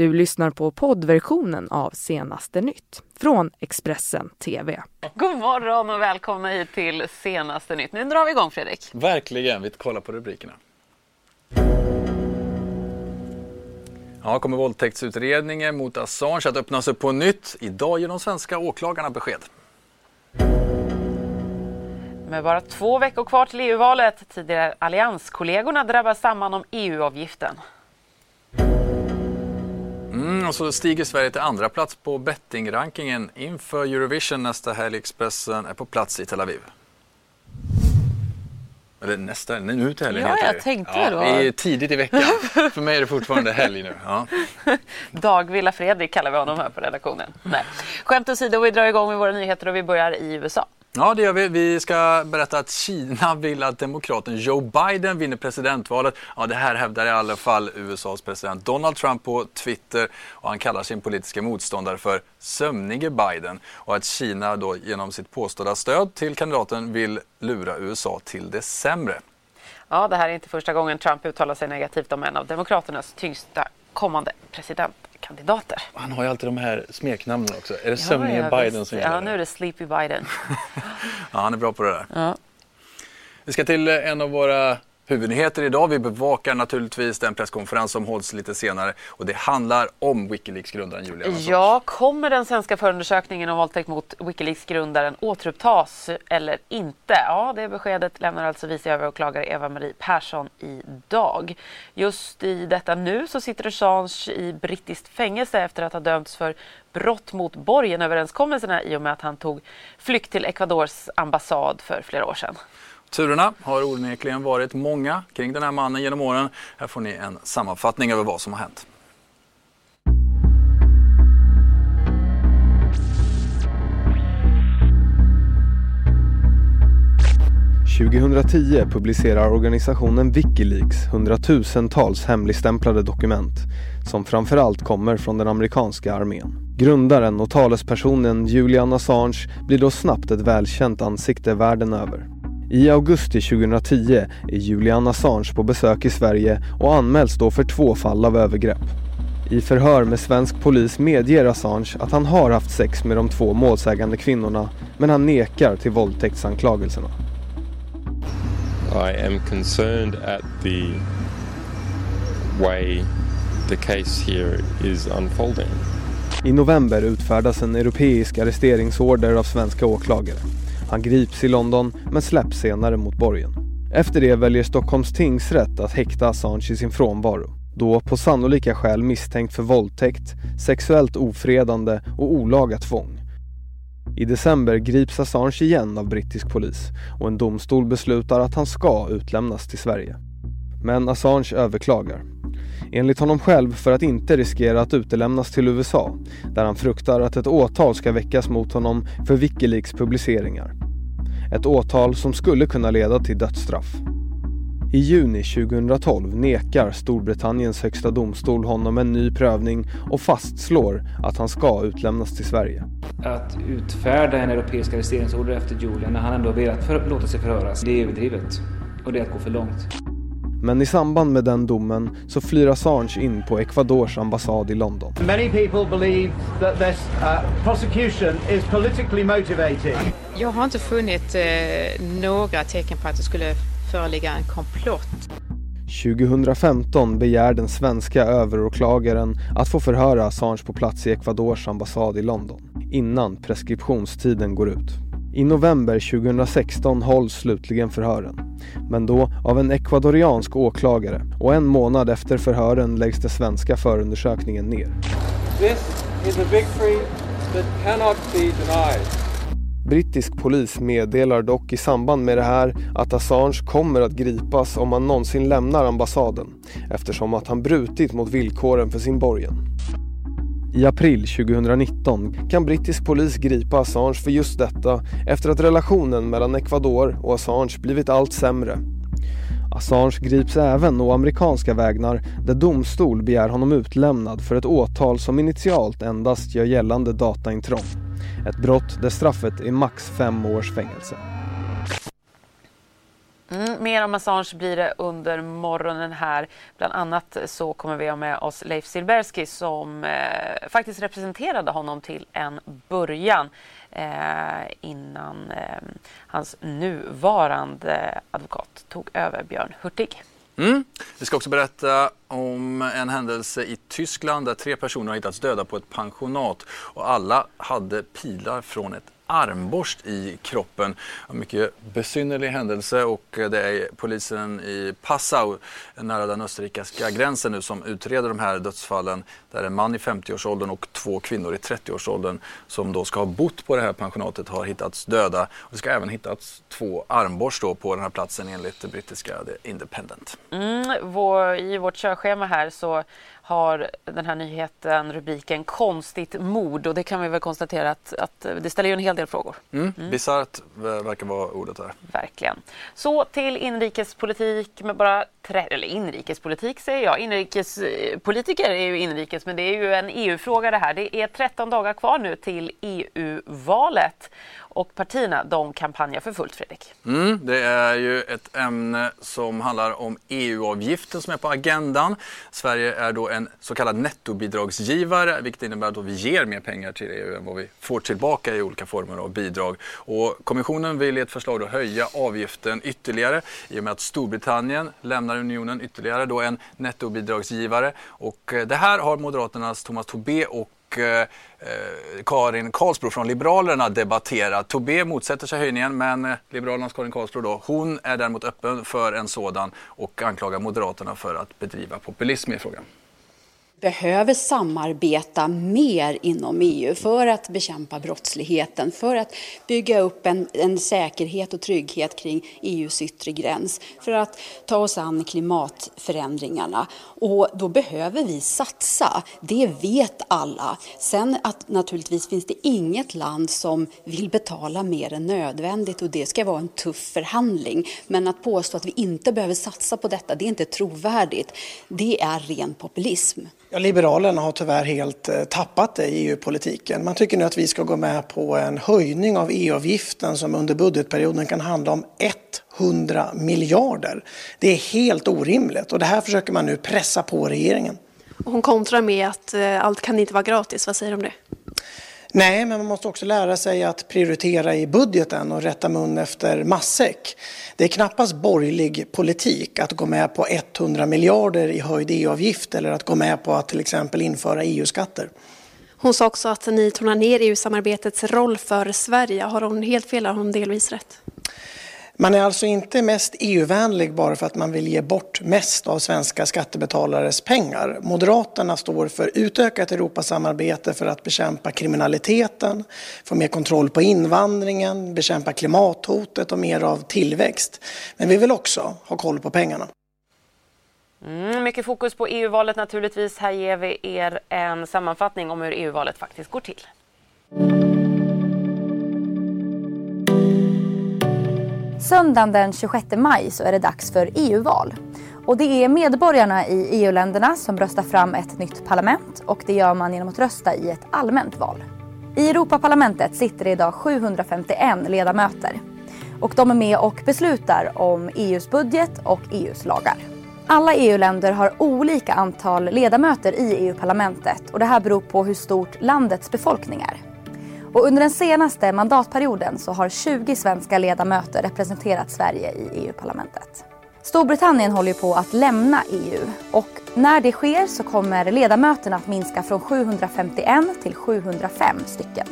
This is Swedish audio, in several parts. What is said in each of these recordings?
Du lyssnar på poddversionen av Senaste nytt från Expressen TV. God morgon och välkomna hit till Senaste nytt. Nu drar vi igång Fredrik. Verkligen, vi kollar på rubrikerna. Ja, kommer våldtäktsutredningen mot Assange att öppnas upp på nytt? Idag ger de svenska åklagarna besked. Med bara två veckor kvar till EU-valet, tidigare allianskollegorna drabbas samman om EU-avgiften. Och så stiger Sverige till andra plats på bettingrankingen inför Eurovision nästa helg. Expressen är på plats i Tel Aviv. Eller nästa, nu till helgen Ja, heter jag det. tänkte ja, då. Vi är tidigt i veckan. För mig är det fortfarande helg nu. Ja. Dagvilla Fredrik kallar vi honom här på redaktionen. Nej. Skämt åsido, vi drar igång med våra nyheter och vi börjar i USA. Ja, det gör vi. Vi ska berätta att Kina vill att demokraten Joe Biden vinner presidentvalet. Ja, det här hävdar i alla fall USAs president Donald Trump på Twitter och han kallar sin politiska motståndare för sömnige Biden och att Kina då genom sitt påstådda stöd till kandidaten vill lura USA till det sämre. Ja, det här är inte första gången Trump uttalar sig negativt om en av Demokraternas tyngsta kommande presidentkandidater. Han har ju alltid de här smeknamnen också. Är det Ja, sömnige ja, Biden visst. som gäller? Ja, nu är det Sleepy Biden. Ja, han är bra på det där. Ja. Vi ska till en av våra huvudnyheter idag. Vi bevakar naturligtvis den presskonferens som hålls lite senare och det handlar om Wikileaks-grundaren Julian Assange. Ja, kommer den svenska förundersökningen om våldtäkt mot Wikileaks-grundaren återupptas eller inte? Ja, det beskedet lämnar alltså vice överåklagare Eva-Marie Persson idag. Just i detta nu så sitter Assange i brittiskt fängelse efter att ha dömts för brott mot borgenöverenskommelserna i och med att han tog flykt till Ecuadors ambassad för flera år sedan. Turerna har onekligen varit många kring den här mannen genom åren. Här får ni en sammanfattning över vad som har hänt. –2010 publicerar organisationen Wikileaks hundratusentals hemligstämplade dokument som framförallt kommer från den amerikanska armén. Grundaren och talespersonen Julian Assange blir då snabbt ett välkänt ansikte världen över. I augusti 2010 är Julian Assange på besök i Sverige och anmäls då för två fall av övergrepp. I förhör med svensk polis medger Assange att han har haft sex med de två målsägande kvinnorna men han nekar till våldtäktsanklagelserna. I am concerned at the way the case here is unfolding. I november utfärdas en europeisk arresteringsorder av svenska åklagare. Han grips i London men släpps senare mot borgen. Efter det väljer Stockholms tingsrätt att häkta Assange i sin frånvaro. Då på sannolika skäl misstänkt för våldtäkt, sexuellt ofredande och olaga tvång. I december grips Assange igen av brittisk polis och en domstol beslutar att han ska utlämnas till Sverige. Men Assange överklagar. Enligt honom själv för att inte riskera att utelämnas till USA där han fruktar att ett åtal ska väckas mot honom för Wikileaks publiceringar. Ett åtal som skulle kunna leda till dödsstraff. I juni 2012 nekar Storbritanniens högsta domstol honom en ny prövning och fastslår att han ska utlämnas till Sverige. Att utfärda en europeisk arresteringsorder efter Julian när han ändå velat för, låta sig förhöras, det är överdrivet. Och det är att gå för långt. Men i samband med den domen så flyr Assange in på Ecuadors ambassad i London. Many people believe that this uh, prosecution is politically motivated. Jag har inte funnit eh, några tecken på att det skulle föreligga en komplott. 2015 begär den svenska överåklagaren att få förhöra Assange på plats i Ecuadors ambassad i London innan preskriptionstiden går ut. I november 2016 hålls slutligen förhören, men då av en ecuadoriansk åklagare och en månad efter förhören läggs den svenska förundersökningen ner. This is a victory that cannot be denied. Brittisk polis meddelar dock i samband med det här att Assange kommer att gripas om han någonsin lämnar ambassaden eftersom att han brutit mot villkoren för sin borgen. I april 2019 kan brittisk polis gripa Assange för just detta efter att relationen mellan Ecuador och Assange blivit allt sämre. Assange grips även å amerikanska vägnar där domstol begär honom utlämnad för ett åtal som initialt endast gör gällande dataintrång. Ett brott där straffet är max fem års fängelse. Mm, mer om Assange blir det under morgonen här. Bland annat så kommer vi ha med oss Leif Silbersky som eh, faktiskt representerade honom till en början eh, innan eh, hans nuvarande eh, advokat tog över, Björn Hurtig. Mm. Vi ska också berätta om en händelse i Tyskland där tre personer har hittats döda på ett pensionat och alla hade pilar från ett armborst i kroppen. En mycket besynnerlig händelse och eh, det är polisen i Passau nära den österrikiska gränsen nu som utreder de här dödsfallen. Där en man i 50-årsåldern och två kvinnor i 30-årsåldern som då ska ha bott på det här pensionatet har hittats döda. Och det ska även hittats två armborst på den här platsen enligt det brittiska The Independent. Mm, vår, I vårt körschema här så har den här nyheten rubriken Konstigt mord och det kan vi väl konstatera att, att det ställer ju en hel del frågor. Mm. Mm. Bisarrt verkar vara ordet här. Verkligen. Så till inrikespolitik med bara tre, eller inrikespolitik säger jag. Inrikespolitiker är ju inrikes men det är ju en EU-fråga det här. Det är 13 dagar kvar nu till EU-valet och partierna de kampanjar för fullt, Fredrik. Mm, det är ju ett ämne som handlar om EU-avgiften som är på agendan. Sverige är då en så kallad nettobidragsgivare vilket innebär att vi ger mer pengar till EU än vad vi får tillbaka i olika former av bidrag. Och kommissionen vill i ett förslag då höja avgiften ytterligare i och med att Storbritannien lämnar unionen ytterligare då en nettobidragsgivare. Och eh, det här har Moderaternas Thomas Tobé och och eh, eh, Karin Karlsbro från Liberalerna debatterat. Tobé motsätter sig höjningen men eh, Liberalernas Karin Karlsbro då, hon är däremot öppen för en sådan och anklagar Moderaterna för att bedriva populism i frågan behöver samarbeta mer inom EU för att bekämpa brottsligheten, för att bygga upp en, en, säkerhet och trygghet kring EUs yttre gräns, för att ta oss an klimatförändringarna. Och då behöver vi satsa, det vet alla. Sen att naturligtvis finns det inget land som vill betala mer än nödvändigt och det ska vara en tuff förhandling. Men att påstå att vi inte behöver satsa på detta, det är inte trovärdigt. Det är ren populism. Ja, Liberalerna har tyvärr helt eh, tappat det i EU-politiken. Man tycker nu att vi ska gå med på en höjning av EU-avgiften som under budgetperioden kan handla om 100 miljarder. Det är helt orimligt och det här försöker man nu pressa på regeringen. Hon kontrar med att eh, allt kan inte vara gratis. Vad säger du om det? Nej, men man måste också lära sig att prioritera i budgeten och rätta mun efter matsäck. Det är knappast borgerlig politik att gå med på 100 miljarder i höjd EU-avgift eller att gå med på att till exempel införa EU-skatter. Hon sa också att ni tonar ner EU-samarbetets roll för Sverige. Har hon helt fel eller har hon delvis rätt? Man är alltså inte mest EU-vänlig bara för att man vill ge bort mest av svenska skattebetalares pengar. Moderaterna står för utökat Europasamarbete för att bekämpa kriminaliteten, få mer kontroll på invandringen, bekämpa klimathotet och mer av tillväxt. Men vi vill också ha koll på pengarna. Mm, mycket fokus på EU-valet naturligtvis. Här ger vi er en sammanfattning om hur EU-valet faktiskt går till. Söndagen den 26 maj så är det dags för EU-val. Och det är medborgarna i EU-länderna som röstar fram ett nytt parlament och det gör man genom att rösta i ett allmänt val. I Europaparlamentet sitter det idag 751 ledamöter och de är med och beslutar om EUs budget och EUs lagar. Alla EU-länder har olika antal ledamöter i EU-parlamentet och det här beror på hur stort landets befolkning är. Och under den senaste mandatperioden så har 20 svenska ledamöter representerat Sverige i EU-parlamentet. Storbritannien håller på att lämna EU och när det sker så kommer ledamöterna att minska från 751 till 705 stycken.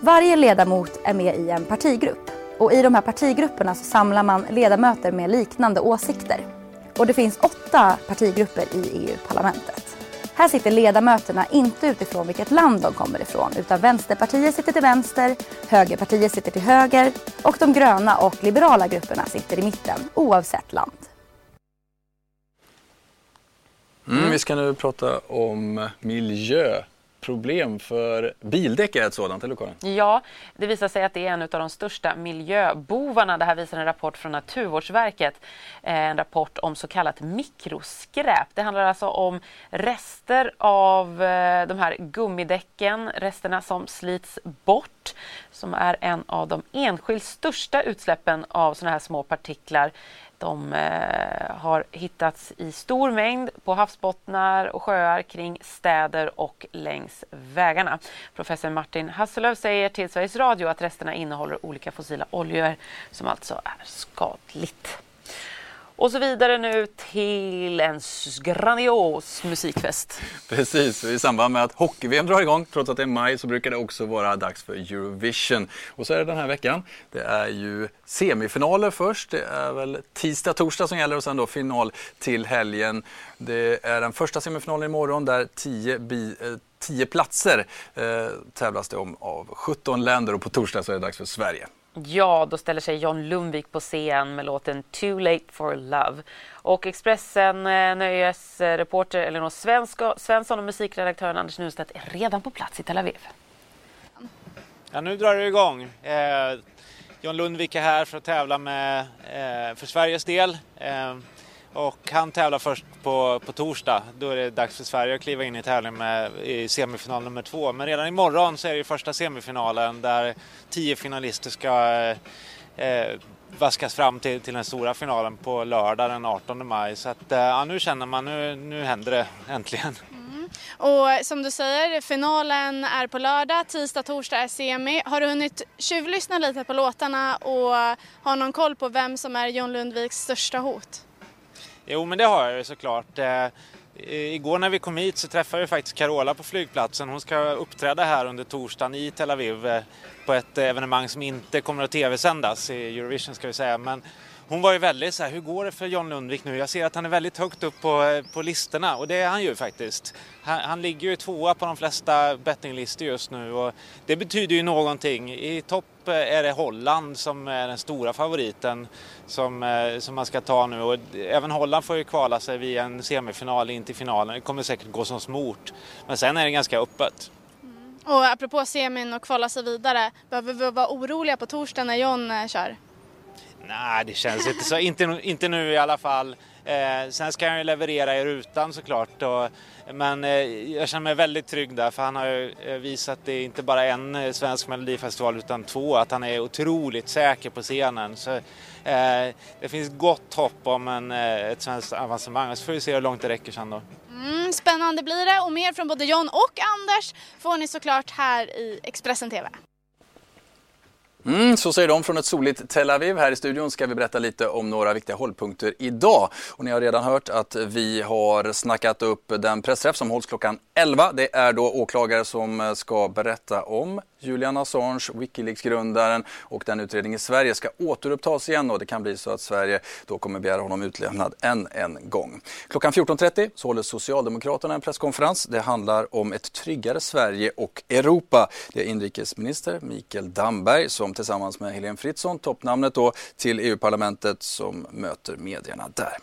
Varje ledamot är med i en partigrupp och i de här partigrupperna så samlar man ledamöter med liknande åsikter. Och det finns åtta partigrupper i EU-parlamentet. Här sitter ledamöterna inte utifrån vilket land de kommer ifrån utan Vänsterpartiet sitter till vänster, Högerpartiet sitter till höger och de gröna och liberala grupperna sitter i mitten oavsett land. Mm, vi ska nu prata om miljö problem för bildäck är ett sådant, eller Karin? Ja, det visar sig att det är en av de största miljöbovarna. Det här visar en rapport från Naturvårdsverket. Eh, en rapport om så kallat mikroskräp. Det handlar alltså om rester av eh, de här gummidäcken, resterna som slits bort, som är en av de enskilt största utsläppen av sådana här små partiklar de eh, har hittats i stor mängd på havsbottnar och sjöar kring städer och längs vägarna. Professor Martin Hasselöv säger till Sveriges Radio att resterna innehåller olika fossila oljor som alltså är skadligt. Och så vidare nu till en grandios musikfest. Precis, i samband med att hockey-VM drar igång, trots att det är maj, så brukar det också vara dags för Eurovision. Och så är det den här veckan. Det är ju semifinaler först. Det är väl tisdag, torsdag som gäller och sen då final till helgen. Det är den första semifinalen imorgon där 10 bi eh, 10 platser eh, tävlas det om av 17 länder och på torsdag så är det dags för Sverige. Ja, då ställer sig John Lundvik på scen med låten Too Late for Love. Och Expressen eh, nöjesreporter Elinor Svensson och musikredaktören Anders Nunstedt är redan på plats i Tel Aviv. Ja, nu drar det igång. Eh, John Lundvik är här för att tävla med, eh, för Sveriges del. Eh, och han tävlar först på, på torsdag. Då är det dags för Sverige att kliva in i tävling med, i semifinal nummer två. Men redan imorgon så är det första semifinalen där tio finalister ska eh, eh, vaskas fram till, till den stora finalen på lördag den 18 maj. Så att, eh, ja, nu känner man, nu, nu händer det äntligen. Mm. Och som du säger, finalen är på lördag, tisdag, torsdag är semi. Har du hunnit tjuvlyssna lite på låtarna och har någon koll på vem som är John Lundviks största hot? Jo, men det har jag ju såklart. Eh, igår när vi kom hit så träffade vi faktiskt Carola på flygplatsen. Hon ska uppträda här under torsdagen i Tel Aviv eh, på ett evenemang som inte kommer att tv-sändas i Eurovision ska vi säga. Men hon var ju väldigt så här, hur går det för John Lundvik nu? Jag ser att han är väldigt högt upp på, eh, på listorna och det är han ju faktiskt. Han, han ligger ju tvåa på de flesta bettinglistor just nu och det betyder ju någonting. I topp eh, är det Holland som är den stora favoriten som, eh, som man ska ta nu och även Holland får ju kvala sig via en semifinal in till finalen. Det kommer säkert gå som smort. Men sen är det ganska öppet. Och apropå semin och kvala sig vidare, behöver vi vara oroliga på torsdag när John eh, kör? Nej, det känns inte så. Inte, inte nu i alla fall. Eh, sen ska han ju leverera i rutan såklart. Och, men eh, jag känner mig väldigt trygg där för han har ju eh, visat det inte bara en eh, svensk melodifestival utan två. Att han är otroligt säker på scenen. Så, eh, det finns gott hopp om en, eh, ett svenskt avancemang. Så får vi se hur långt det räcker sen då. Mm, spännande blir det och mer från både John och Anders får ni såklart här i Expressen TV. Mm, så säger de från ett soligt Tel Aviv. Här i studion ska vi berätta lite om några viktiga hållpunkter idag. Och ni har redan hört att vi har snackat upp den pressträff som hålls klockan 11. Det är då åklagare som ska berätta om Julian Assange, Wikileaks-grundaren och den utredningen i Sverige ska återupptas igen och det kan bli så att Sverige då kommer begära honom utlämnad än en gång. Klockan 14.30 så håller Socialdemokraterna en presskonferens. Det handlar om ett tryggare Sverige och Europa. Det är inrikesminister Mikael Damberg som tillsammans med Helene Fritzon, toppnamnet då, till EU-parlamentet som möter medierna där.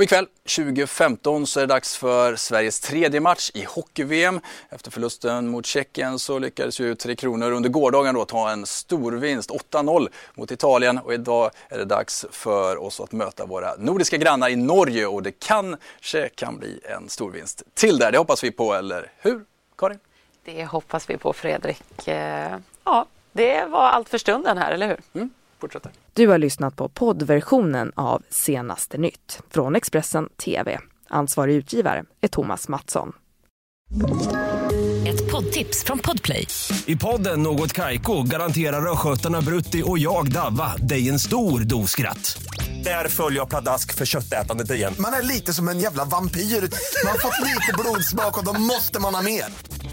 Och ikväll 2015 så är det dags för Sveriges tredje match i hockey-VM. Efter förlusten mot Tjeckien så lyckades ju Tre Kronor under gårdagen då ta en storvinst, 8-0 mot Italien och idag är det dags för oss att möta våra nordiska grannar i Norge och det kanske kan bli en storvinst till där. Det hoppas vi på, eller hur Karin? Det hoppas vi på Fredrik. Eh, ja, det var allt för stunden här, eller hur? Mm, fortsätter. Du har lyssnat på poddversionen av Senaste nytt från Expressen TV. Ansvarig utgivare är Thomas Mattsson. Ett poddtips från Podplay. I podden Något Kaiko garanterar östgötarna Brutti och jag, Davva, dig en stor dos skratt. Där följer jag pladask för köttätandet igen. Man är lite som en jävla vampyr. Man har fått lite blodsmak och då måste man ha mer.